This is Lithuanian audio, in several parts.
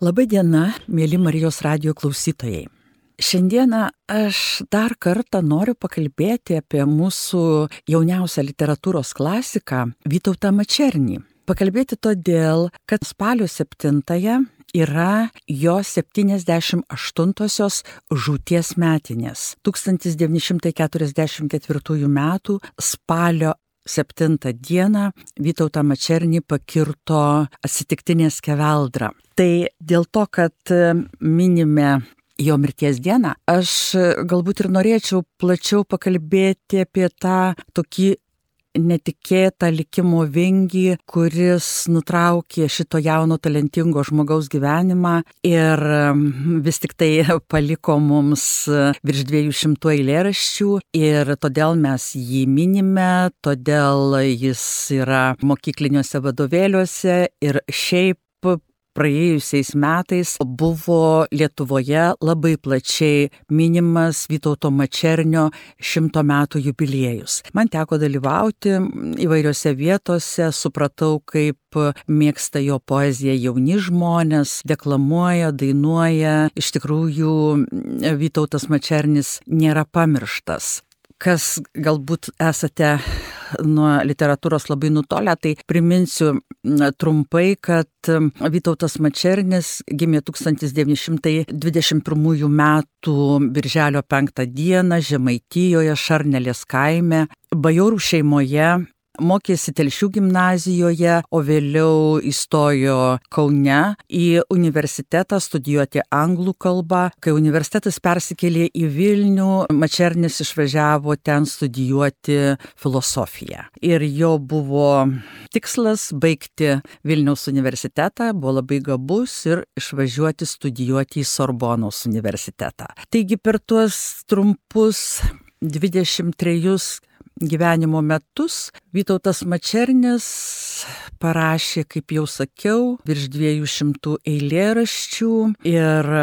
Labadiena, mėly Marijos radio klausytojai. Šiandieną aš dar kartą noriu pakalbėti apie mūsų jauniausią literatūros klasiką Vytautą Mačernį. Pakalbėti todėl, kad spalio 7-ąją yra jo 78-osios žūties metinės. 1944 m. spalio 7 dieną Vytautą Mačernį pakirto atsitiktinė skeveldra. Tai dėl to, kad e, minime jo mirties dieną, aš galbūt ir norėčiau plačiau pakalbėti apie tą tokį netikėtą likimo vingį, kuris nutraukė šito jauno talentingo žmogaus gyvenimą ir vis tik tai paliko mums virš 200 eilėraščių ir todėl mes jį minime, todėl jis yra mokykliniuose vadovėliuose ir šiaip praėjusiais metais buvo Lietuvoje labai plačiai minimas Vytauto Mačernio šimto metų jubiliejus. Man teko dalyvauti įvairiose vietose, supratau, kaip mėgsta jo poeziją jauni žmonės, deklamuoja, dainuoja. Iš tikrųjų, Vytautas Mačernis nėra pamirštas kas galbūt esate nuo literatūros labai nutolę, tai priminsiu trumpai, kad Vytautas Mačernis gimė 1921 m. birželio 5 d. Žemaitijoje Šarnelės kaime, bajorų šeimoje mokėsi Telšių gimnazijoje, o vėliau įstojo Kaune į universitetą studijuoti anglų kalbą. Kai universitetas persikėlė į Vilnių, Mačernis išvažiavo ten studijuoti filosofiją. Ir jo buvo tikslas baigti Vilniaus universitetą, buvo labai gabus ir išvažiuoti studijuoti į Sorbonos universitetą. Taigi per tuos trumpus 23 gyvenimo metus. Vytautas Mačernis parašė, kaip jau sakiau, virš 200 eilėraščių ir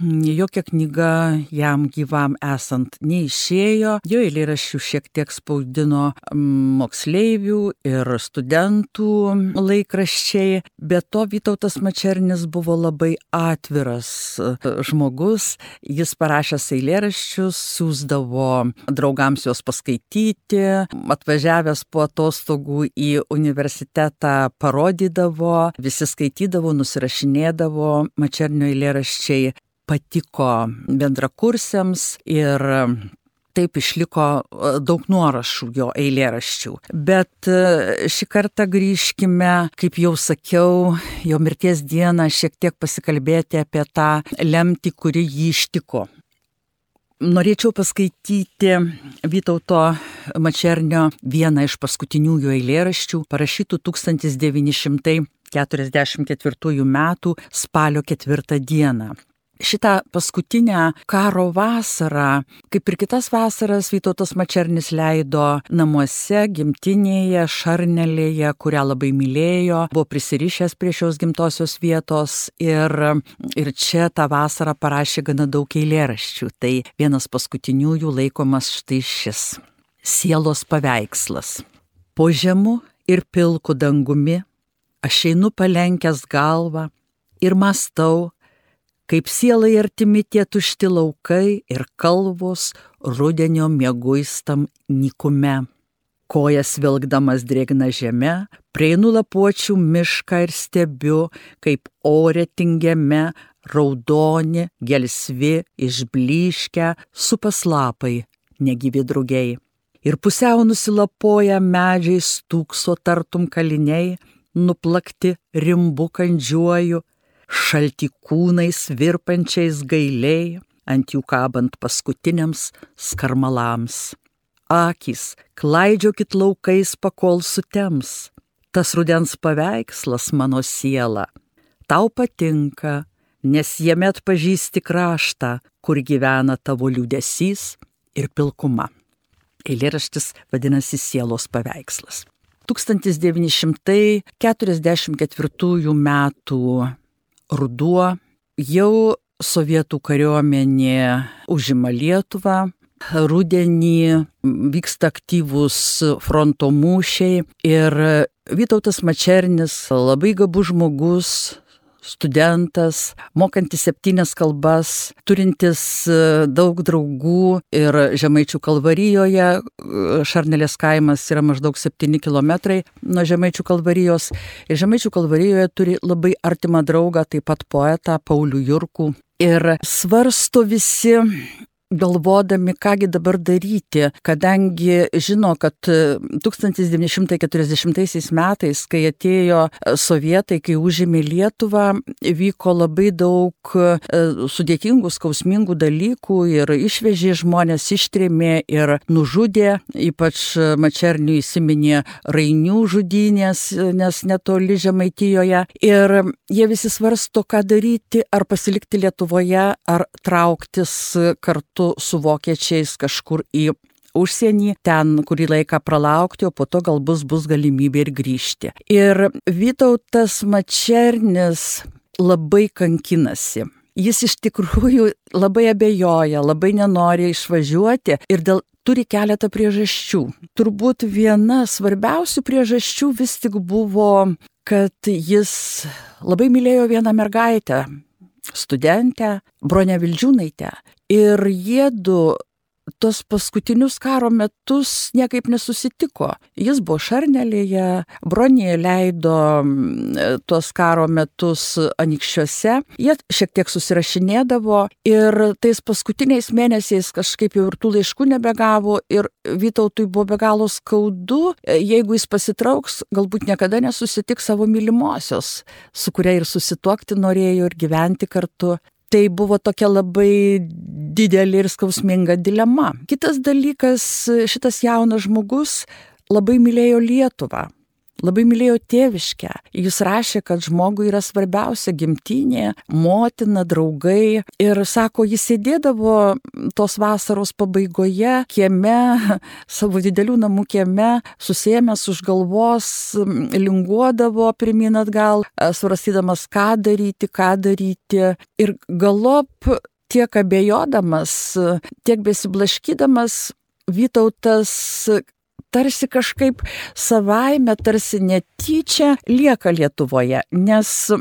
jokia knyga jam gyvam esant neišėjo, jo eilėraščių šiek tiek spaudino moksleivių ir studentų laikraščiai, bet to Vytautas Mačernis buvo labai atviras e, žmogus, jis parašęs eilėraščius, siūsdavo draugams juos paskaityti, atvažiavęs po atostogų į universitetą parodydavo, visi skaitydavo, nusirašinėdavo, Mačernio eilėraščiai patiko bendrakursiams ir taip išliko e, daug nuorašų jo eilėraščių. Bet e, šį kartą grįžkime, kaip jau sakiau, jo mirties dieną šiek tiek pasikalbėti apie tą lemtį, kuri jį ištiko. Norėčiau paskaityti Vytauto Mačernio vieną iš paskutiniųjų eilėraščių, parašytų 1944 m. spalio 4 d šitą paskutinę karo vasarą, kaip ir kitas vasaras, Vytautas Mačernis leido namuose, gimtinėje, Šarnelėje, kurią labai mylėjo, buvo prisirišęs prie šios gimtosios vietos ir, ir čia tą vasarą parašė gana daug eilėraščių. Tai vienas paskutiniųjų laikomas štai šis - sielos paveikslas. Po žemu ir pilku dangumi aš einu palenkęs galvą ir mastau, kaip sielai artimi tie tušti laukai ir kalvos rudenio mėguistam nikume. Kojas vilkdamas drėgna žemė, prieinu lapuočių mišką ir stebiu, kaip ore tingiame raudoni, gelsvi, išbliškę, su paslapai, negyvi drugiai. Ir pusiau nusilapoja medžiai stūkso tartum kaliniai, nuplakti rimbu kandžiuoju, šalti kūnais virpančiais gailiai, ant jų kabant paskutiniams skarmalams. Akis, klaidžiokit laukais pakol sutems, tas rudens paveikslas mano siela. Tau patinka, nes jame atpažįsti kraštą, kur gyvena tavo liūdėsys ir pilkuma. Eilėraštis vadinasi sielos paveikslas. 1944 m ruduo, jau sovietų kariuomenė užima Lietuvą, rudenį vyksta aktyvūs fronto mūšiai ir Vytautas Mačernis, labai gabus žmogus, studentas, mokantis septynias kalbas, turintis e, daug draugų ir Žemaičių kalvarijoje, e, Šarnelės kaimas yra maždaug 7 km nuo Žemaičių kalvarijos ir Žemaičių kalvarijoje turi labai artimą draugą, taip pat poetą Paulių Jurkų. Ir svarsto visi galvodami, kągi dabar daryti, kadangi žino, kad 1940 e, metais, kai atėjo e, sovietai, kai užėmė Lietuvą, vyko labai daug e, sudėtingų, skausmingų dalykų ir išvežė žmonės, ištrėmė ir nužudė, ypač Mačernių įsiminė Rainių žudynės, nes netoli Žemaitijoje. Ir jie visi svarsto, ką daryti, ar pasilikti Lietuvoje, ar trauktis kartu kartu su vokiečiais kažkur į užsienį, ten kurį laiką pralaukti, o po to gal bus, bus galimybė ir grįžti. Ir Vytautas Mačernis labai kankinasi. Jis iš tikrųjų labai abejoja, labai nenori išvažiuoti ir dėl turi keletą priežasčių. Turbūt viena svarbiausių priežasčių vis tik buvo, kad jis labai mylėjo vieną mergaitę, studentę Bronę Vildžiūnaitę. Ir jiedu tos paskutinius karo metus niekaip nesusitiko. Jis buvo Šarnelėje, Bronė leido mm, tuos karo metus anikščiuose, jie šiek tiek susirašinėdavo ir tais paskutiniais mėnesiais kažkaip jau ir tų laiškų nebegavo ir Vytautui buvo be galo skaudu, jeigu jis pasitrauks, galbūt niekada nesusitiks savo mylimosios, su kuria ir susituokti norėjo ir gyventi kartu tai buvo tokia labai didelė ir skausminga dilema. Kitas dalykas, šitas jaunas žmogus labai mylėjo Lietuvą labai mylėjo tėviškę. Jis rašė, kad žmogui yra svarbiausia gimtinė, motina, draugai. Ir sako, jis sėdėdavo tos vasaros pabaigoje kieme, savo didelių namų kieme, susėmęs už galvos, linguodavo pirmin atgal, svarstydamas, ką daryti, ką daryti. Ir galop tiek abejodamas, tiek besiblaškydamas, Vytautas tarsi kažkaip savaime, tarsi netyčia lieka Lietuvoje, nes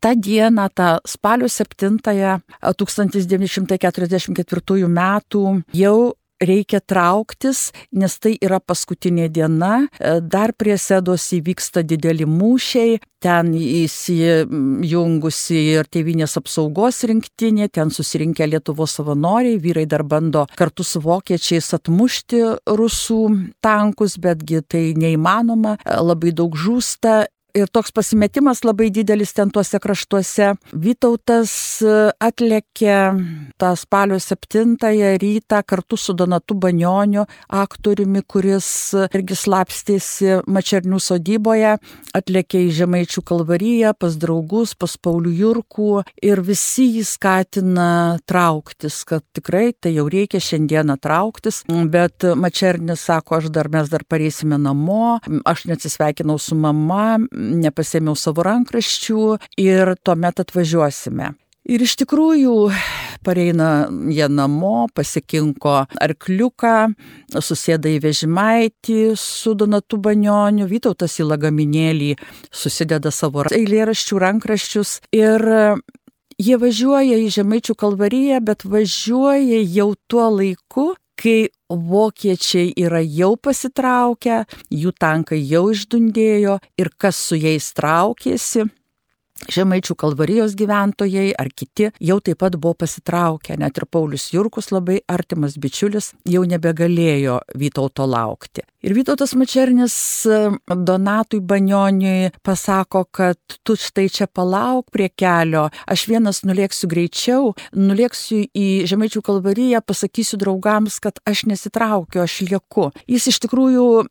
tą dieną, tą spalio 7-ąją 1944 metų jau reikia trauktis, nes tai yra paskutinė diena, e, dar prie sėdos įvyksta dideli mūšiai, ten įsijungusi ir tėvinės apsaugos rinktinė, ten susirinkę Lietuvos savanoriai, vyrai dar bando kartu su vokiečiais atmušti rusų tankus, betgi tai neįmanoma, e, labai daug žūsta ir toks pasimetimas labai didelis ten tuose kraštuose. Vytautas e, atlėkė tą spalio 7 rytą kartu su Donatu Banioniu, aktoriumi, kuris irgi slapstėsi Mačernių sodyboje, atlėkė į Žemaičių kalvariją pas draugus, pas Paulių Jurkų ir visi jį skatina trauktis, kad tikrai tai jau reikia šiandieną trauktis, bet Mačernis sako, aš dar mes dar pareisime namo, aš neatsisveikinau su mama, nepasėmiau savo rankraščių ir tuomet atvažiuosime. Ir iš tikrųjų pareina jie namo, pasikinko arkliuką, susėda į vežimaitį su Donatu Banioniu, Vytautas į lagaminėlį susideda savo eilėraščių rankraščius ir jie važiuoja į Žemaičių kalvariją, bet važiuoja jau tuo laiku, kai vokiečiai yra jau pasitraukę, jų tankai jau išdundėjo ir kas su jais traukėsi, Žemaičių kalvarijos gyventojai ar kiti jau taip pat buvo pasitraukę, net ir Paulius Jurkus labai artimas bičiulis jau nebegalėjo Vytauto laukti. Ir Vytautas Mačernis e, Donatui Banioniui pasako, kad tu štai čia palauk prie kelio, aš vienas nulėksiu greičiau, nulėksiu į Žemaičių kalvariją, pasakysiu draugams, kad aš nesitraukiu, aš lieku. Jis iš tikrųjų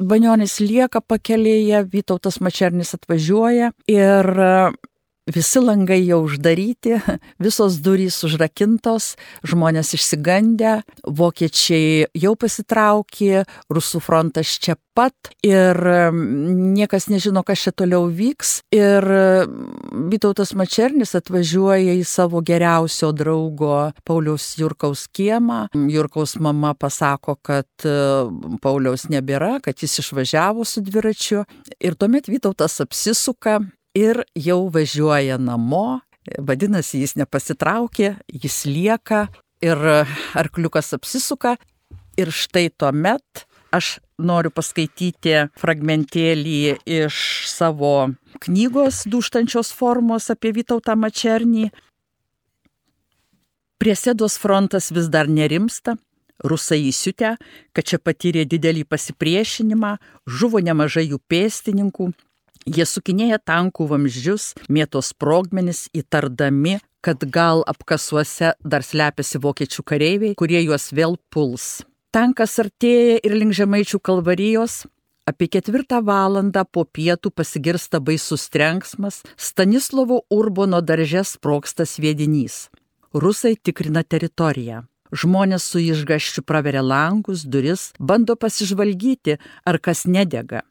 Banionis lieka pakelėje, Vytautas Mačernis atvažiuoja ir visi langai jau uždaryti, visos durys užrakintos, žmonės išsigandę, vokiečiai jau pasitraukė, rusų frontas čia pat ir niekas nežino, kas čia toliau vyks. Ir Vytautas Mačernis atvažiuoja į savo geriausio draugo Pauliaus Jurkaus kiemą. Jurkaus mama pasako, kad e, Pauliaus nebėra, kad jis išvažiavo su dviračiu. Ir tuomet Vytautas apsisuka ir jau važiuoja namo, vadinasi, jis nepasitraukė, jis lieka ir arkliukas apsisuka ir štai tuomet aš noriu paskaityti fragmentėlį iš savo knygos Dūštančios formos apie Vytautą Mačernį. Prie sėdos frontas vis dar nerimsta, rusai įsiutę, kad čia patyrė didelį pasipriešinimą, žuvo nemažai jų pėstininkų, Jie sukinėja tankų vamzdžius, mėtos sprogmenis, įtardami, kad gal apkasuose dar slepiasi vokiečių kareiviai, kurie juos vėl puls. Tankas artėja ir link žemaičių kalvarijos. Apie ketvirtą valandą po pietų pasigirsta baisus trenksmas, Stanislovo Urbono daržės sproksta sviedinys. Rusai tikrina teritoriją. Žmonės su išgaščiu praveria langus, duris, bando pasižvalgyti, ar kas nedega.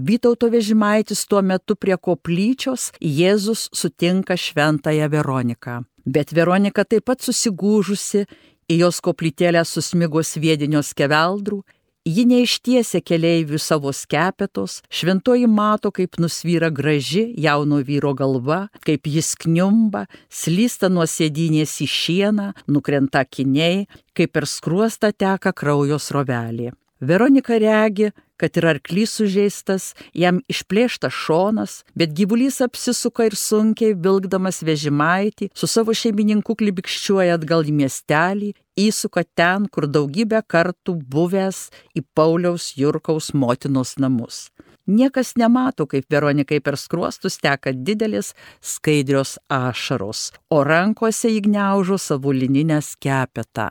Vytauto vežimaitis tuo metu prie koplyčios Jėzus sutinka šventąją Veroniką. Bet Veronika taip pat susigūžusi, į jos koplytėlę susmigo sviedinio skeveldrų, ji neištiesia keleivių savo skepetos, šventoji mato, kaip nusvyra graži jauno vyro galva, kaip jis kniumba, slysta nuo sėdynės į šieną, nukrenta kiniai, kaip per skruostą teka kraujo srovelė. Veronika regi, kad ir arklys sužeistas, jam išplėštas šonas, bet gyvulys apsisuka ir sunkiai vilkdamas vežimaitį, su savo šeimininku klibikščiuoja atgal į miestelį, įsuka ten, kur daugybę kartų buvęs į Pauliaus Jurkaus motinos namus. Niekas nemato, kaip Veronikai per skruostus teka didelis skaidrios ašaros, o rankose įgniaužo savo lininę skepetą.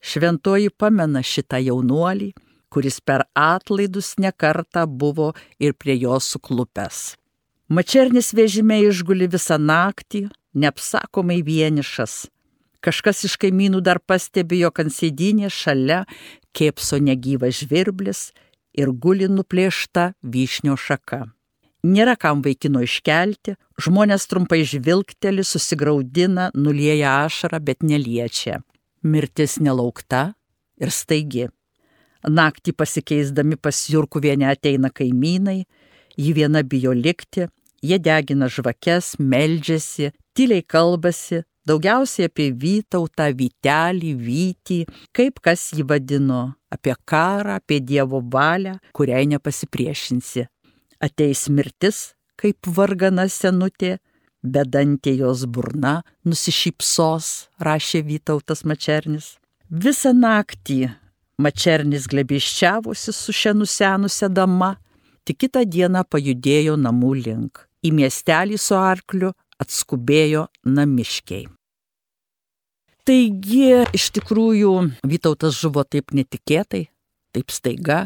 Šventoji pamena šitą jaunuolį, kuris per atlaidus nekarta buvo ir prie jo suklupęs. Mačernis vežime išguli visą naktį, neapsakomai vienišas. Kažkas iš kaimynų dar pastebėjo, kad sėdynė šalia kėpso negyvas žvirblis ir guli nuplėšta vyšnio šaka. Nėra kam vaikino iškelti, žmonės trumpai žvilgteli, susigaudina, nulieja ašarą, bet neliečia. Mirtis nelaukta ir staigi. Naktį pasikeisdami pas Jurkuvienę ateina kaimynai, ji viena bijo likti, jie degina žvakes, meldžiasi, tyliai kalbasi, daugiausiai apie Vytautą, Vytelį, Vytį, kaip kas jį vadino, apie karą, apie Dievo valią, kuriai nepasipriešinsi. Ateis mirtis, kaip vargana senutė, bedantė jos burna nusišypsos, rašė Vytautas Mačernis. Visą naktį Mačernis glebiščiavosi su šia nusenusia dama, tik kitą dieną pajudėjo namų link. Į miestelį su arkliu atskubėjo namiškiai. Taigi, iš tikrųjų, Vytautas žuvo taip netikėtai, taip staiga,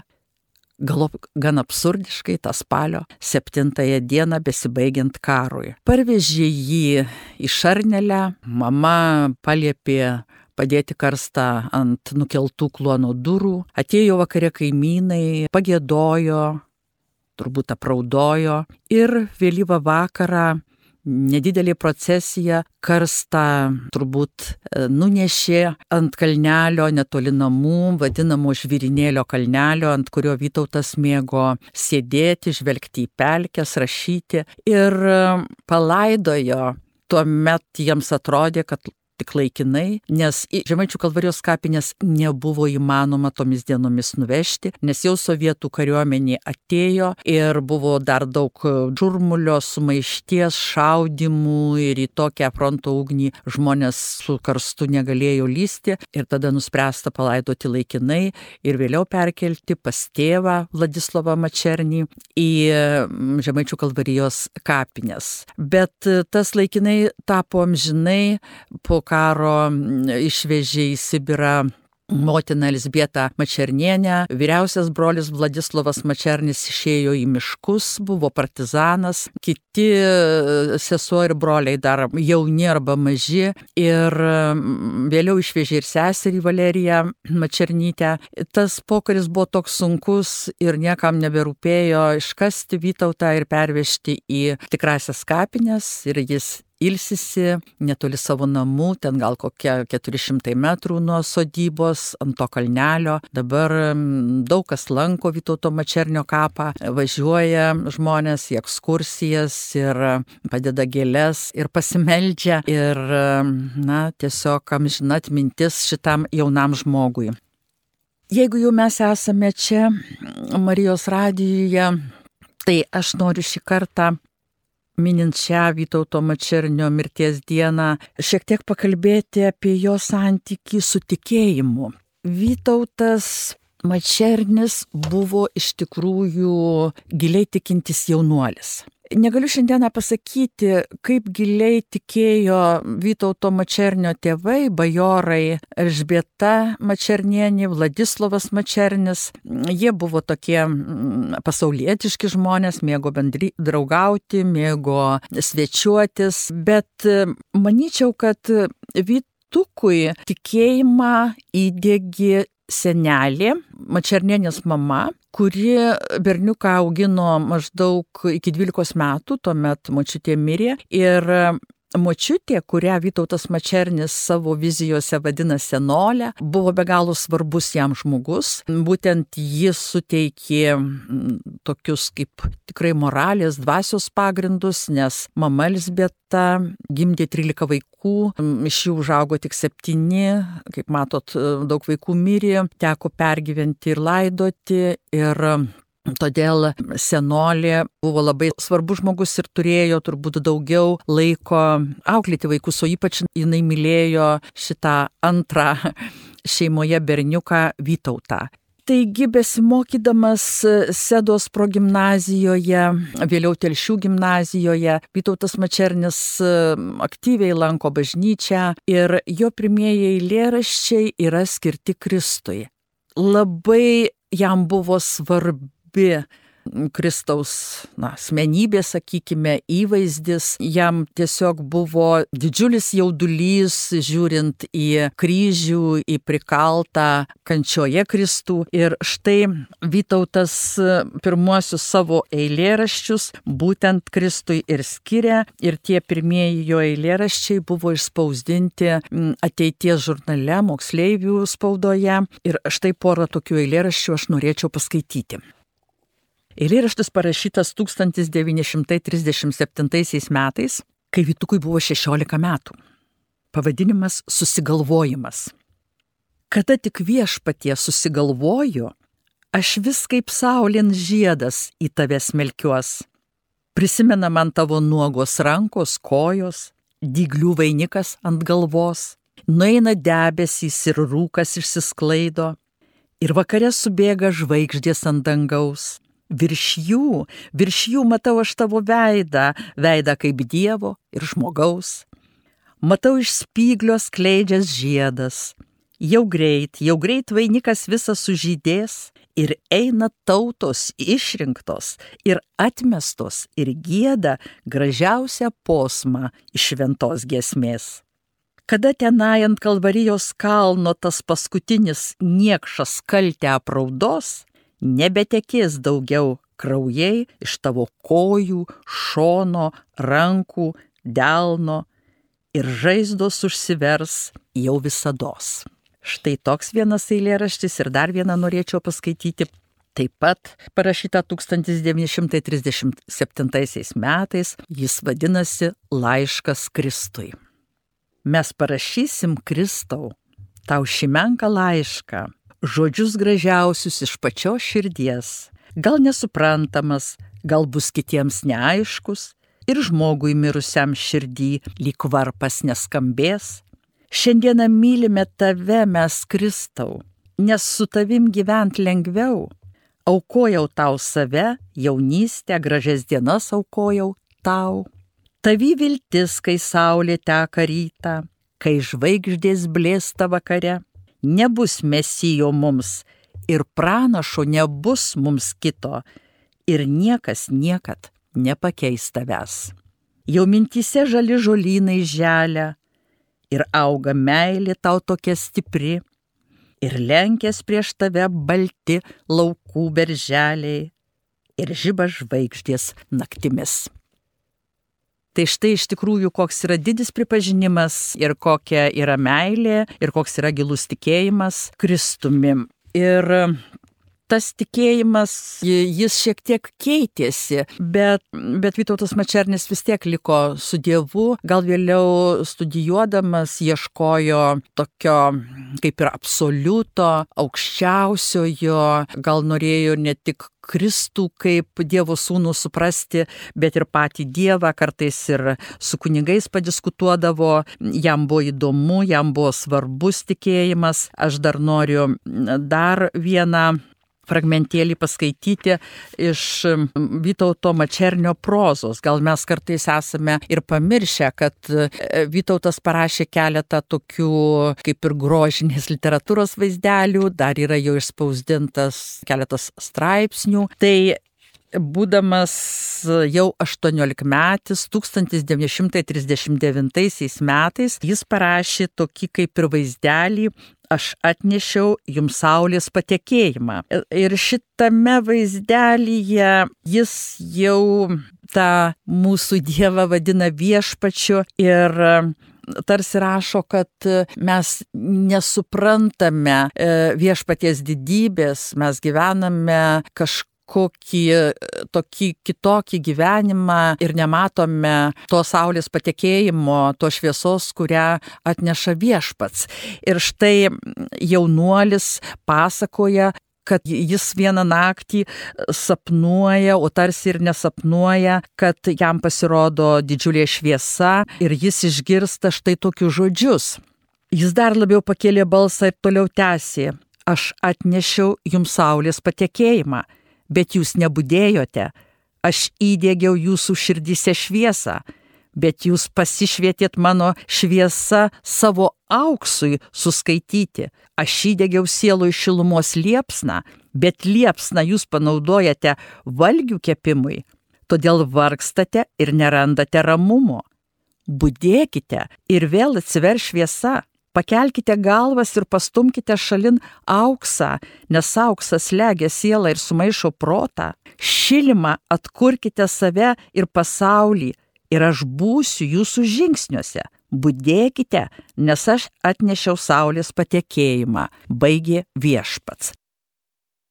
galop gan absurdiškai tą spalio septintąją dieną besibaigiant karui. Parvežė jį į Šarnelę, mama paliepė padėti karstą ant nukeltų kluono durų. Atėjo vakare kaimynai, pagėdojo, turbūt apraudojo ir vėlyvą vakarą nedidelė procesija karstą turbūt e, nunešė ant kalnelio netoli namų, vadinamo žvirinėlio kalnelio, ant kurio Vytautas mėgo sėdėti, žvelgti į pelkes, rašyti ir e, palaidojo. Tuomet jiems atrodė, kad tik laikinai, nes į Žemaičių kalvarijos kapinės nebuvo įmanoma tomis dienomis nuvežti, nes jau sovietų kariuomenė atėjo ir buvo dar daug žurmulio, sumaišties, šaudimų ir į tokią fronto ugnį žmonės su karstu negalėjo lysti ir tada nuspręsta palaidoti laikinai ir vėliau perkelti pas tėvą Vladislavą Mačernį į Žemaičių kalvarijos kapinės. Bet tas laikinai tapo amžinai po karo išvežė į Sibirą motina Elzbieta Mačernienė, vyriausias brolis Vladislavas Mačernis išėjo į miškus, buvo partizanas, kiti e, sesuo ir broliai dar jauni arba maži ir vėliau išvežė ir seserį Valeriją Mačernytę. Tas pokaris buvo toks sunkus ir niekam neberūpėjo iškasti Vytautą ir pervežti į tikrasias kapines ir jis ilsisi netoli savo namų, ten gal kokie 400 metrų nuo sodybos ant to kalnelio. Dabar daug kas lanko Vytauto Mačernio kapą, važiuoja žmonės į ekskursijas ir padeda gėlės ir pasimeldžia ir, na, tiesiog amžina atmintis šitam jaunam žmogui. Jeigu jau mes esame čia Marijos radijoje, tai aš noriu šį kartą minint šią Vytauto Mačernio mirties dieną, šiek tiek pakalbėti apie jo santykį su tikėjimu. Vytautas Mačernis buvo iš tikrųjų giliai tikintis jaunuolis. Negaliu šiandieną pasakyti, kaip giliai tikėjo Vytauto Mačernio tėvai, bajorai Elžbieta Mačernienė, Vladislavas Mačernis. Jie buvo tokie mm, pasaulietiški žmonės, mėgo bendry draugauti, mėgo svečiuotis, bet manyčiau, kad Vytukui tikėjimą įdėgi senelė, Mačernienės mama, kuri berniuką augino maždaug iki 12 metų, tuomet močiutė mirė. Ir Močiutė, kurią Vytautas Mačernis savo vizijose vadina senolę, buvo be galo svarbus jam žmogus. Būtent jis suteikė tokius kaip tikrai moralės, dvasios pagrindus, nes mama Lisbeta gimdė 13 vaikų, iš jų užaugo tik 7, kaip matot, daug vaikų mirė, teko pergyventi ir laidoti. Ir Todėl senolė buvo labai svarbus žmogus ir turėjo turbūt daugiau laiko auklėti vaikus, o ypač jinai mylėjo šitą antrą šeimoje berniuką Vytautą. Taigi, besimokydamas Sedos progymnazijoje, vėliau Telšių gimnazijoje, Vytautas Mačernis aktyviai lanko bažnyčią ir jo pirmieji eilėraščiai yra skirti Kristui. Labai jam buvo svarbi svarbi Kristaus na, asmenybė, sakykime, įvaizdis. Jam tiesiog buvo didžiulis jaudulys žiūrint į kryžių, į prikaltą kančioje Kristų. Ir štai Vytautas pirmuosius savo eilėraščius būtent Kristui ir skiria. Ir tie pirmieji jo eilėraščiai buvo išspausdinti ateities žurnale, moksleivių spaudoje. Ir štai porą tokių eilėraščių aš norėčiau paskaityti. Eilėraštis parašytas 1937 metais, kai Vitukui buvo 16 metų. Pavadinimas Susigalvojimas. Kada tik viešpatie susigalvoju, aš vis kaip saulėn žiedas į tave smelkiuos. Prisimena man tavo nuogos rankos, kojos, dyglių vainikas ant galvos, nueina debesys ir rūkas išsisklaido, ir vakare subėga žvaigždės ant dangaus virš jų, virš jų matau aš tavo veidą, veidą kaip Dievo ir žmogaus. Matau iš spyglio skleidžias žiedas. Jau greit, jau greit vainikas visas sužydės ir eina tautos išrinktos ir atmestos ir gėda gražiausią posmą iš šventos giesmės. Kada tenai ant kalvarijos kalno tas paskutinis niekšas kaltę apraudos, nebetekės daugiau kraujai iš tavo kojų, šono, rankų, delno ir žaizdos užsivers jau visados. Štai toks vienas eilėraštis ir dar vieną norėčiau paskaityti. Taip pat parašyta 1937 metais, jis vadinasi Laiškas Kristui. Mes parašysim Kristau, tau šį menką laišką, žodžius gražiausius iš pačios širdies, gal nesuprantamas, gal bus kitiems neaiškus ir žmogui mirusiam širdį lyg varpas neskambės. Šiandieną mylime tave mes Kristau, nes su tavim gyvent lengviau. Aukojau tau save, jaunystę, gražias dienas aukojau tau. Tavi viltis, kai saulė teka rytą, kai žvaigždės blėsta vakare nebus mesijo mums ir pranašo nebus mums kito ir niekas niekad nepakeis tavęs. Jau mintise žali žolynai želia ir auga meilė tau tokia stipri ir lenkės prieš tave balti laukų berželiai ir žiba žvaigždės naktimis. Tai štai iš tikrųjų, koks yra didis pripažinimas ir kokia yra meilė ir koks yra gilus tikėjimas Kristumi. Ir tas tikėjimas, jis šiek tiek keitėsi, bet, bet Vytautas Mačernis vis tiek liko su Dievu, gal vėliau studijuodamas ieškojo tokio kaip ir absoliuto, aukščiausiojo, gal norėjo ne tik Kristų kaip Dievo sūnų suprasti, bet ir patį Dievą, kartais ir su kunigais padiskutuodavo, jam buvo įdomu, jam buvo svarbus tikėjimas. Aš dar noriu dar vieną fragmentėlį paskaityti iš Vytauto Mačernio prozos. Gal mes kartais esame ir pamiršę, kad e, Vytautas parašė keletą tokių kaip ir grožinės literatūros vaizdelių, dar yra jau išspausdintas keletas straipsnių. Tai būdamas jau 18 metais, 1939 metais, jis parašė tokį kaip ir vaizdelį aš atnešiau jums saulės patekėjimą. Ir šitame vaizdelyje jis jau tą mūsų Dievą vadina viešpačiu ir tarsi rašo, kad mes nesuprantame e, viešpaties didybės, mes gyvename kažkur kokį tokį kitokį gyvenimą ir nematome to saulės patekėjimo, to šviesos, kurią atneša viešpats. Ir štai jaunuolis pasakoja, kad jis vieną naktį sapnuoja, o tarsi ir nesapnuoja, kad jam pasirodo didžiulė šviesa ir jis išgirsta štai tokius žodžius. Jis dar labiau pakėlė balsą ir toliau tęsė. Aš atnešiau jums saulės patekėjimą bet jūs nebudėjote, aš įdėgiau jūsų širdise šviesą, bet jūs pasišvietėt mano šviesą savo auksui suskaityti. Aš įdėgiau sielų iš šilumos liepsną, bet liepsną jūs panaudojate valgių kepimui, todėl vargstate ir nerandate ramumo. Budėkite ir vėl atsiver šviesa. Pakelkite galvas ir pastumkite šalin auksą, nes auksas legia sielą ir sumaišo protą. Šilimą atkurkite save ir pasaulį, ir aš būsiu jūsų žingsniuose. Budėkite, nes aš atnešiau saulės patekėjimą, baigė viešpats.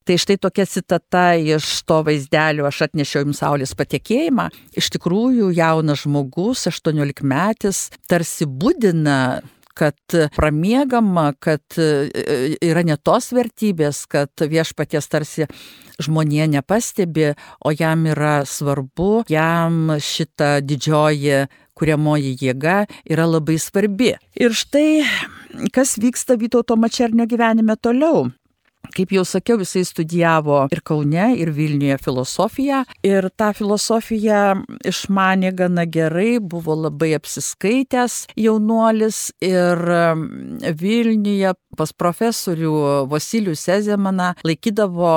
Tai štai tokia citata iš to vaizdelio aš atnešiau jums saulės patekėjimą. Iš tikrųjų, jaunas žmogus, 18 metis, tarsi būdina kad pramiegama, kad e, yra ne tos vertybės, kad viešpaties tarsi žmonė nepastebi, o jam yra svarbu, jam šita didžioji kuriamoji jėga yra labai svarbi. Ir štai, kas vyksta Vytauto Mačernio gyvenime toliau. Kaip jau sakiau, jisai studijavo ir Kaune, ir Vilniuje filosofiją. Ir tą filosofiją išmanė gana gerai, buvo labai apsiskaitęs jaunuolis. Ir Vilniuje pas profesorių Vasilių Sezemaną laikydavo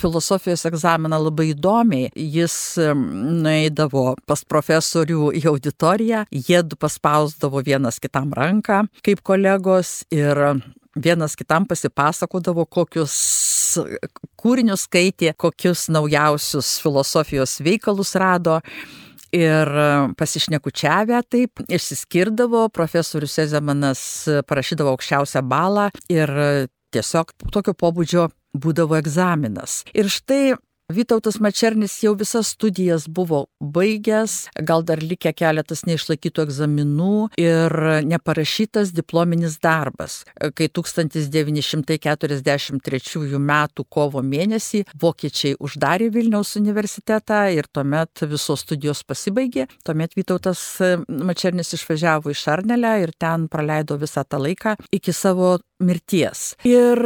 filosofijos egzaminą labai įdomiai. Jis nueidavo pas profesorių į auditoriją, jie paspausdavo vienas kitam ranką kaip kolegos ir vienas kitam pasipasakodavo, kokius kūrinius skaitė, kokius naujausius filosofijos veikalus rado. Ir pasišnekučiavę taip, išsiskirdavo, profesorius Ezemanas parašydavo aukščiausią balą ir tiesiog tokio pobūdžio būdavo egzaminas. Ir štai Vytautas Mačernis jau visas studijas buvo baigęs, gal dar likę keletas neišlaikytų egzaminų ir neparašytas diplominis darbas. Kai 1943 m. kovo mėnesį vokiečiai uždarė Vilniaus universitetą ir tuomet visos studijos pasibaigė, tuomet Vytautas Mačernis išvažiavo į Šarnelę ir ten praleido visą tą laiką iki savo mirties. Ir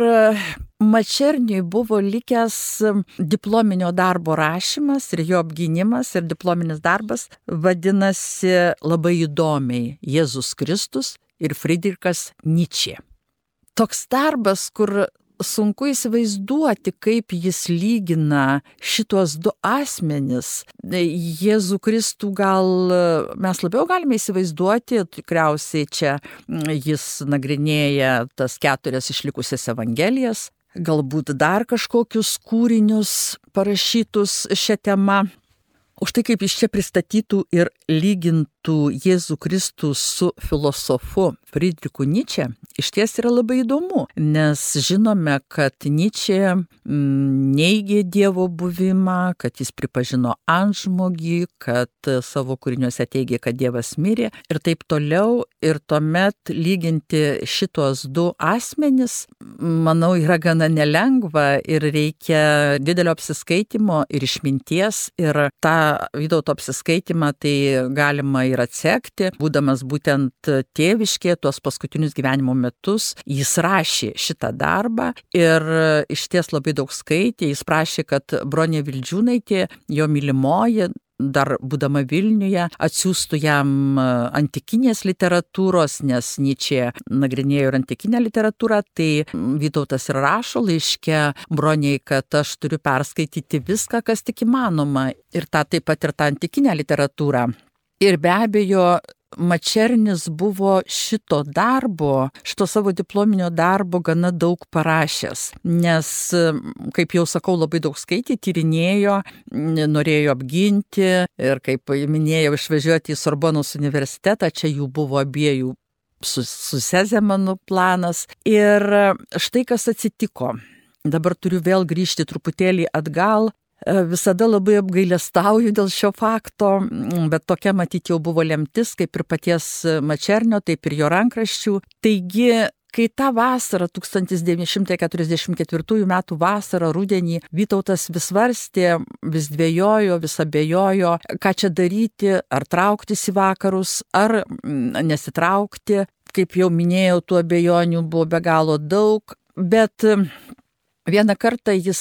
Mačerniui buvo likęs diplominio darbo rašymas ir jo apgynimas ir diplominis darbas vadinasi labai įdomiai Jėzus Kristus ir Friedrichas Nietzsche. Toks darbas, kur sunku įsivaizduoti, kaip jis lygina šitos du asmenis. Jėzų Kristų gal mes labiau galime įsivaizduoti, tikriausiai čia jis nagrinėja tas keturias išlikusias evangelijas, galbūt dar kažkokius kūrinius parašytus šią temą. Už tai, kaip iš čia pristatytų ir lygintų Jėzų Kristų su filosofu Friedrichu Nietzsche, iš ties yra labai įdomu, nes žinome, kad Nietzsche mm, neigė Dievo buvimą, kad jis pripažino antžmogį, kad savo kūriniuose teigė, kad Dievas mirė ir taip toliau. Ir tuomet lyginti šitos du asmenis, manau, yra gana nelengva ir reikia didelio apsiskaitimo ir išminties. Ir tą Vytauto apsiskaitimą tai galima ir atsekti, būdamas būtent tėviškė tuos paskutinius gyvenimo metus, jis rašė šitą darbą ir iš ties labai daug skaitė, jis prašė, kad Bronė Vildžiūnaitė, jo mylimoji, dar būdama Vilniuje, atsiųstų jam antikinės literatūros, nes Nyčia nagrinėjo ir antikinę literatūrą, tai Vytautas ir rašo laiške broniai, kad aš turiu perskaityti viską, kas tik įmanoma, ir tą taip pat ir tą antikinę literatūrą. Ir be abejo, Mačernis buvo šito darbo, šito savo diplominio darbo gana daug parašęs, nes, kaip jau sakau, labai daug skaitė, tyrinėjo, norėjo apginti ir, kaip minėjau, išvažiuoti į Sorbonos universitetą, čia jų buvo abiejų su, su Sezemanu planas. Ir štai kas atsitiko. Dabar turiu vėl grįžti truputėlį atgal visada labai apgailestauju dėl šio fakto, bet tokia matyti jau buvo lemtis, kaip ir paties Mačernio, taip ir jo rankraščių. Taigi, kai tą vasarą, 1944 m. vasarą, rudenį, Vytautas vis varstė, vis dvėjojo, vis abejojo, ką čia daryti, ar trauktis į vakarus, ar nesitraukti. Kaip jau minėjau, tų abejonių buvo be galo daug, bet Vieną kartą jis,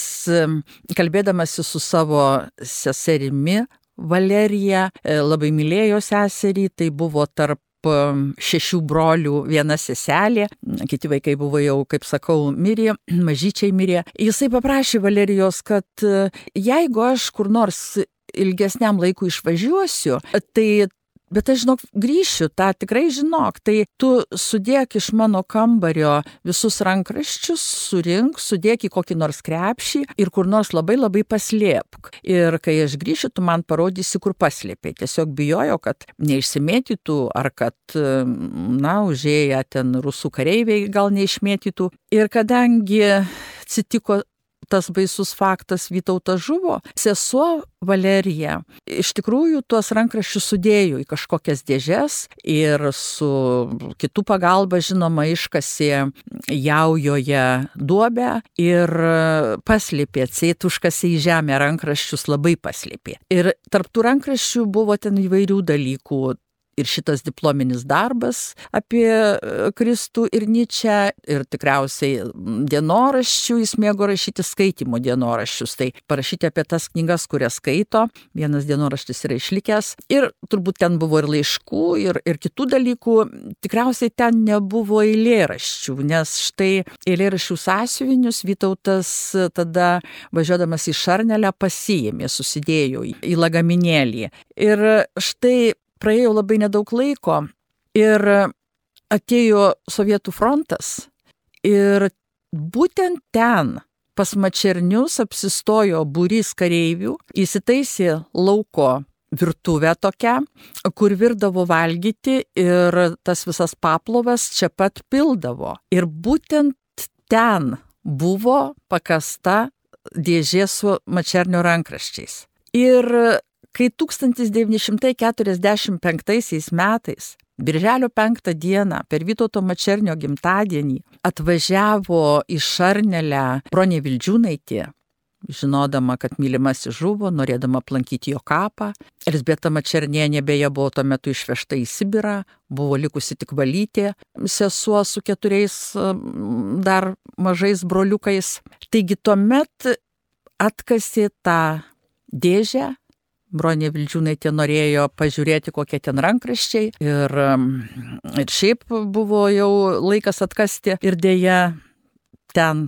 kalbėdamasi su savo seserimi Valerija, e, labai mylėjo seserį, tai buvo tarp šešių brolių viena seselė, kiti vaikai buvo jau, kaip sakau, mirė, mažyčiai mirė. Jisai paprašė Valerijos, kad e, jeigu aš kur nors ilgesniam laikui išvažiuosiu, tai Bet aš žinok, grįšiu, tą tikrai žinok, tai tu sudėk iš mano kambario visus rankraščius, surink, sudėk į kokį nors krepšį ir kur nors labai labai paslėpk. Ir kai aš grįšiu, tu man parodysi, kur paslėpiai. Tiesiog bijojo, kad neišsimėtytų ar kad, na, užėję ten rusų kareiviai gal neišmėtytų. Ir kadangi atsitiko tas baisus faktas Vytautas žuvo, sesuo Valerija iš tikrųjų tuos rankraščius sudėjo į kažkokias dėžes ir su kitų pagalba, žinoma, iškasė jaujoje duobę ir paslėpė, atseit užkasė į žemę rankraščius, labai paslėpė. Ir tarptų rankraščių buvo ten įvairių dalykų, ir šitas diplominis darbas apie e, Kristų ir Nyčią ir tikriausiai dienoraščių, jis mėgo rašyti skaitimo dienoraščius, tai parašyti apie tas knygas, kurias skaito, vienas dienoraštis yra išlikęs. Ir turbūt ten buvo ir laiškų, ir, ir kitų dalykų, tikriausiai ten nebuvo eilėraščių, nes štai eilėraščių sąsiuvinius Vytautas tada važiuodamas į Šarnelę pasiėmė, susidėjo į lagaminėlį. Ir štai praėjo labai nedaug laiko ir atėjo Sovietų frontas ir būtent ten pas mačernius apsistojo būrys kareivių, įsitaisė lauko virtuvę tokią, kur virdavo valgyti ir tas visas paplovas čia pat pildavo. Ir būtent ten buvo pakasta dėžė su mačernio rankraščiais. Ir Kai 1945 metais, birželio 5 dieną, per Vytauto Mačernio gimtadienį, atvažiavo į Šarnelę Bronė Vildžiūnaitė, žinodama, kad mylimasis žuvo, norėdama aplankyti jo kapą. Elsbieta Mačernienė beje buvo tuo metu išvežta į Sibirą, buvo likusi tik valytė, sesuo su keturiais dar mažais broliukais. Taigi tuomet atkasė tą dėžę Bronė Vildžiūnaitė norėjo pažiūrėti, kokie ten rankraščiai ir, um, ir šiaip buvo jau laikas atkasti ir dėja ten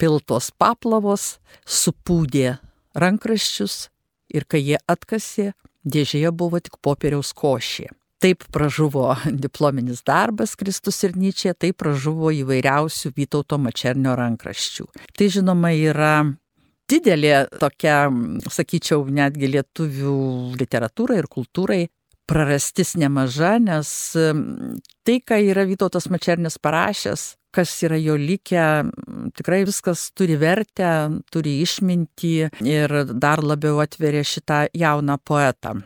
piltos paplavos supūdė rankraščius ir kai jie atkasė, dėžėje buvo tik popieriaus košė. Taip pražuvo diplominis darbas Kristus ir Nyčia, taip pražuvo įvairiausių Vytauto Mačernio rankraščių. Tai žinoma yra didelė tokia, sakyčiau, netgi lietuvių literatūrai ir kultūrai prarastis nemaža, nes tai, ką yra Vytautas Mačernis parašęs, kas yra jo likę, tikrai viskas turi vertę, turi išmintį ir dar labiau atveria šitą jauną poetą,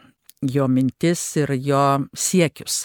jo mintis ir jo siekius.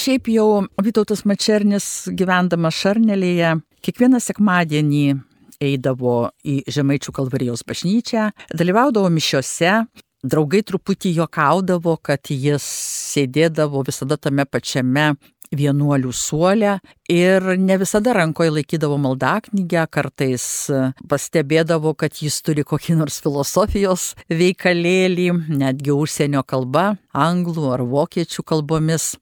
Šiaip jau Vytautas Mačernis gyvendamas Šarnelėje kiekvieną sekmadienį eidavo į Žemaičių kalvarijos bažnyčią, dalyvaudavo mišiose, draugai truputį juokaudavo, kad jis sėdėdavo visada tame pačiame vienuolių suolę ir ne visada rankoje laikydavo maldaknygę, kartais pastebėdavo, kad jis turi kokį nors filosofijos veikalėlį, netgi užsienio kalba, anglų ar vokiečių kalbomis.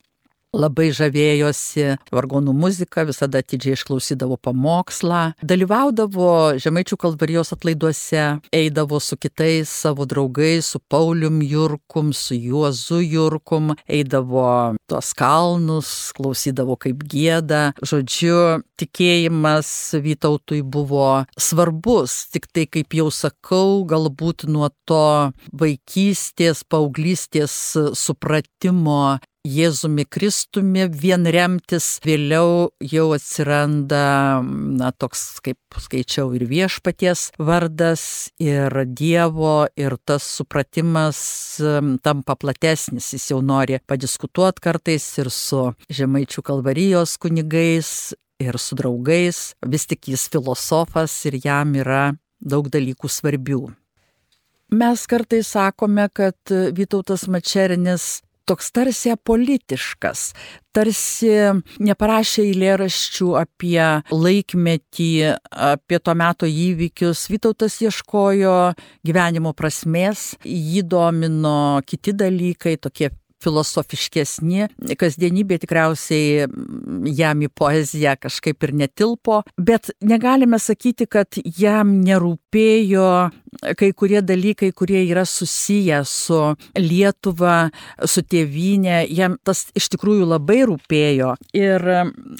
Labai žavėjosi vargonų muzika, visada atidžiai išklausydavo pamokslą, dalyvaudavo Žemaičių kalvarijos atlaiduose, eidavo su kitais savo draugais, su Paulium Jurkum, su Juozu Jurkum, eidavo tuos kalnus, klausydavo kaip gėda. Žodžiu, tikėjimas Vytautui buvo svarbus, tik tai, kaip jau sakau, galbūt nuo to vaikystės, paauglystės supratimo Jėzumi Kristumi vien remtis, vėliau jau atsiranda, na, toks, kaip skaičiau, ir viešpaties vardas, ir Dievo, ir tas supratimas tampa platesnis, jis jau nori padiskutuoti kartais ir su Žemaičių kalvarijos kunigais, ir su draugais, vis tik jis filosofas ir jam yra daug dalykų svarbių. Mes kartais sakome, kad Vytautas Mačernis toks tarsi apolitiškas, tarsi neparašė eilėraščių apie laikmetį, apie to meto įvykius. Vytautas ieškojo gyvenimo prasmės, jį domino kiti dalykai, tokie filosofiškesni, kasdienybė tikriausiai jam į poeziją kažkaip ir netilpo, bet negalime sakyti, kad jam nerūpėjo kai kurie dalykai, kurie yra susiję su Lietuva, su tėvynė, jam tas iš tikrųjų labai rūpėjo. Ir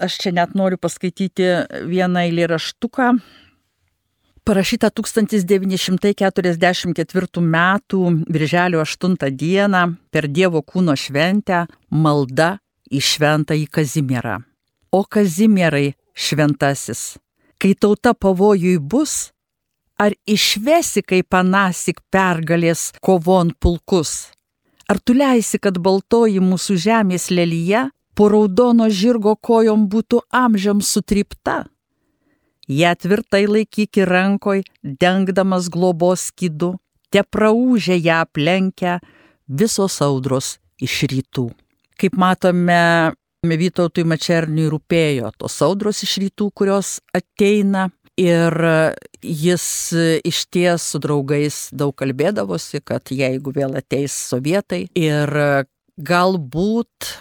aš čia net noriu paskaityti vieną eilėraštuką parašyta 1944 m. Birželio 8 d. per Dievo kūno šventę malda į šventąjį Kazimierą. O Kazimierai šventasis, kai tauta pavojui bus, ar išvesi kaip panasik pergalės kovon pulkus? Ar tu leisi, kad baltoji mūsų žemės lelyje po raudono žirgo kojom būtų amžiam sutrypta? Ją tvirtai laikyki rankoj, dengdamas globos skydu, te praūžė ją aplenkę visos audros iš rytų. Kaip matome, Vytautui Mačerniui rūpėjo tos audros iš rytų, kurios ateina ir jis iš ties su draugais daug kalbėdavosi, kad jeigu vėl ateis sovietai ir galbūt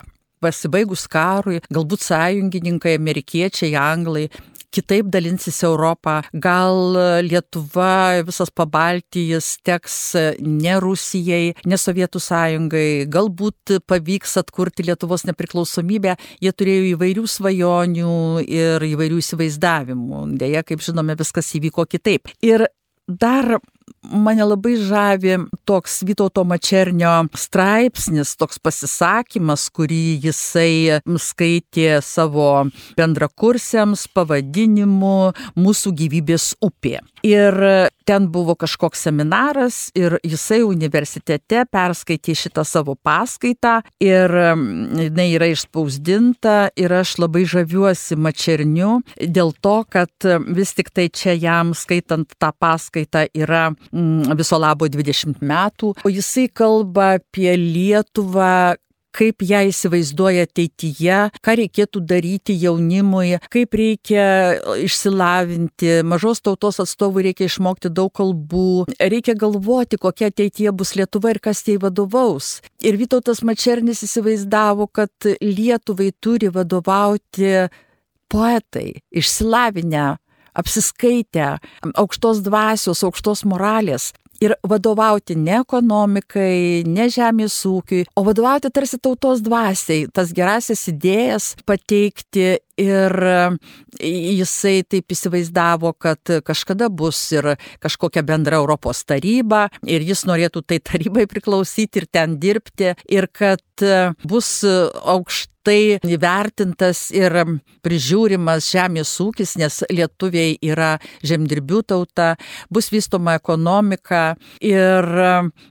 pasibaigus karui, galbūt sąjungininkai, amerikiečiai, anglai kitaip dalinsis Europą, gal Lietuva, visas pabaltijas teks ne Rusijai, ne Sovietų sąjungai, galbūt pavyks atkurti Lietuvos nepriklausomybę, jie turėjo įvairių svajonių ir įvairių įsivaizdavimų. Deja, kaip žinome, viskas įvyko kitaip. Ir dar mane labai žavi toks Vytauto Mačernio straipsnis, toks pasisakymas, kurį jisai skaitė savo bendrakursiams pavadinimu Mūsų gyvybės upė. Ir ten buvo kažkoks seminaras ir jisai universitete perskaitė šitą savo paskaitą ir jinai yra išspausdinta ir aš labai žaviuosi Mačerniu dėl to, kad vis tik tai čia jam skaitant tą paskaitą yra Mm, viso labo 20 metų, o jisai kalba apie Lietuvą, kaip ją įsivaizduoja ateityje, ką reikėtų daryti jaunimui, kaip reikia išsilavinti, mažos tautos atstovų reikia išmokti daug kalbų, reikia galvoti, kokia ateityje bus Lietuva ir kas jai vadovaus. Ir Vytautas Mačernis įsivaizdavo, kad Lietuvai turi vadovauti poetai, išsilavinę apsiskaitę, aukštos dvasios, aukštos moralės. Ir vadovauti ne ekonomikai, ne žemės ūkiui, o vadovauti tarsi tautos dvasiai, tas gerasias idėjas pateikti ir jisai taip įsivaizdavo, kad kažkada bus ir kažkokia bendra Europos taryba ir jis norėtų tai tarybai priklausyti ir ten dirbti ir kad bus aukšta tai įvertintas ir prižiūrimas žemės ūkis, nes lietuviai yra žemdirbių tauta, bus vystoma ekonomika ir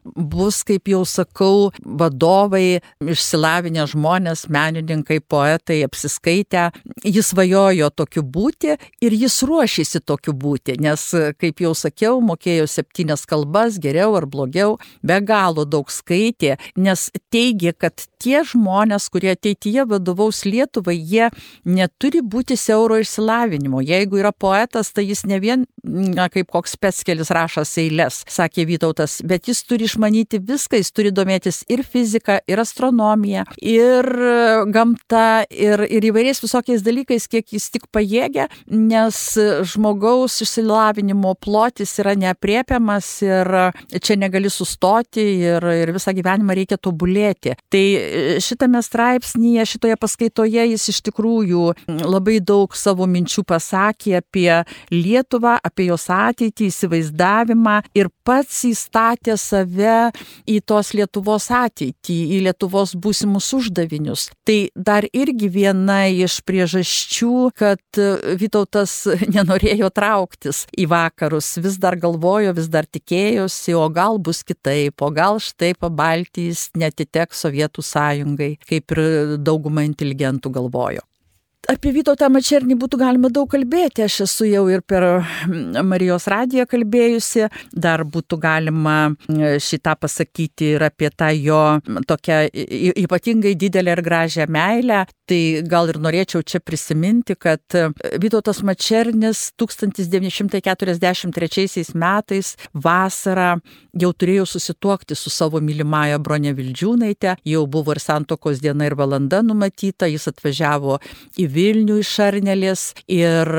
bus, kaip jau sakau, vadovai, išsilavinę žmonės, menininkai, poetai, apsiskaitę. Jis vajojo tokiu būti ir jis ruošėsi tokiu būti, nes, kaip jau sakiau, mokėjo septynias kalbas, geriau ar blogiau, be galo daug skaitė, nes teigė, kad tie žmonės, kurie ateityje vadovaus Lietuvai, jie neturi būti siauro išsilavinimo. Jeigu yra poetas, tai jis ne vien na, kaip koks petskelis rašas eilės, sakė Vytautas, bet jis turi išmanyti viską, jis turi domėtis ir fiziką, ir astronomiją, ir gamta, ir, ir įvairiais visokiais dalykais, kiek jis tik pajėgia, nes žmogaus išsilavinimo plotis yra neapriepiamas ir čia negali sustoti ir, ir visą gyvenimą reikia tobulėti. Tai šitame straipsnėje, šitoje paskaitoje jis iš tikrųjų labai daug savo minčių pasakė apie Lietuvą, apie jos ateitį, įsivaizdavimą ir pats įstatė save į tos Lietuvos ateitį, į Lietuvos būsimus uždavinius. Tai dar irgi viena iš priežasčių, kad Vytautas nenorėjo trauktis į vakarus, vis dar galvojo, vis dar tikėjosi, o gal bus kitaip, o gal štai pabaltys netiteks Sovietų sąjungai, kaip ir dauguma inteligentų galvojo apie Vytautą Mačernį būtų galima daug kalbėti. Aš esu jau ir per Marijos radiją kalbėjusi. Dar būtų galima šitą pasakyti ir apie tą jo tokią ypatingai didelę ir gražią meilę. Tai gal ir norėčiau čia prisiminti, kad Vytautas Mačernis 1943 metais vasarą jau turėjo susituokti su savo mylimąją Bronė Vildžiūnaitė. Jau buvo ir santokos diena ir valanda numatyta. Jis atvažiavo į Vilnių iš Arnelės ir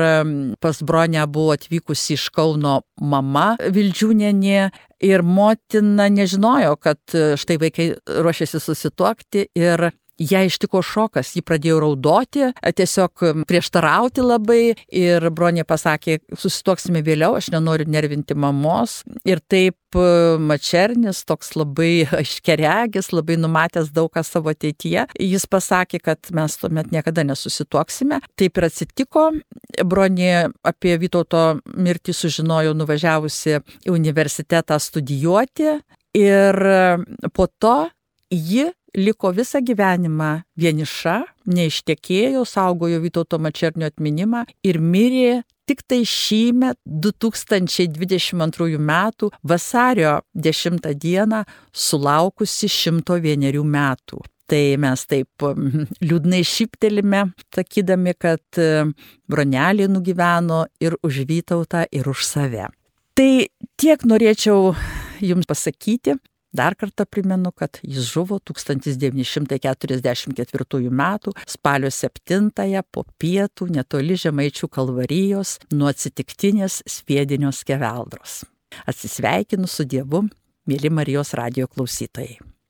pas Bronę buvo atvykusi iš Kauno mama Vildžiūnenė. Ir motina nežinojo, kad štai vaikai ruošiasi susituokti ir ją ištiko šokas, ji pradėjo raudoti, tiesiog prieštarauti labai ir Bronė pasakė, susitoksime vėliau, aš nenoriu nervinti mamos. Ir taip Mačernis, toks labai aiškeregis, labai numatęs daug ką savo ateityje, jis pasakė, kad mes tuomet niekada nesusitoksime. Taip ir atsitiko. Bronė apie Vytauto mirtį sužinojo nuvažiavusi į universitetą studijuoti ir po to ji liko visą gyvenimą vieniša, neištekėjo, saugojo Vytauto Mačernio atminimą ir mirė tik tai šįmet 2022 m. vasario 10 d. sulaukusi 101 metų. Tai mes taip liūdnai šiptelime, sakydami, kad bronelė nugyveno ir už Vytautą, ir už save. Tai tiek norėčiau Jums pasakyti. Dar kartą primenu, kad jis žuvo 1944 m. spalio 7 po pietų netoli Žemaičių kalvarijos nuo atsitiktinės svėdinios keveldros. Atsisveikinu su Dievu, mėly Marijos radio klausytojai.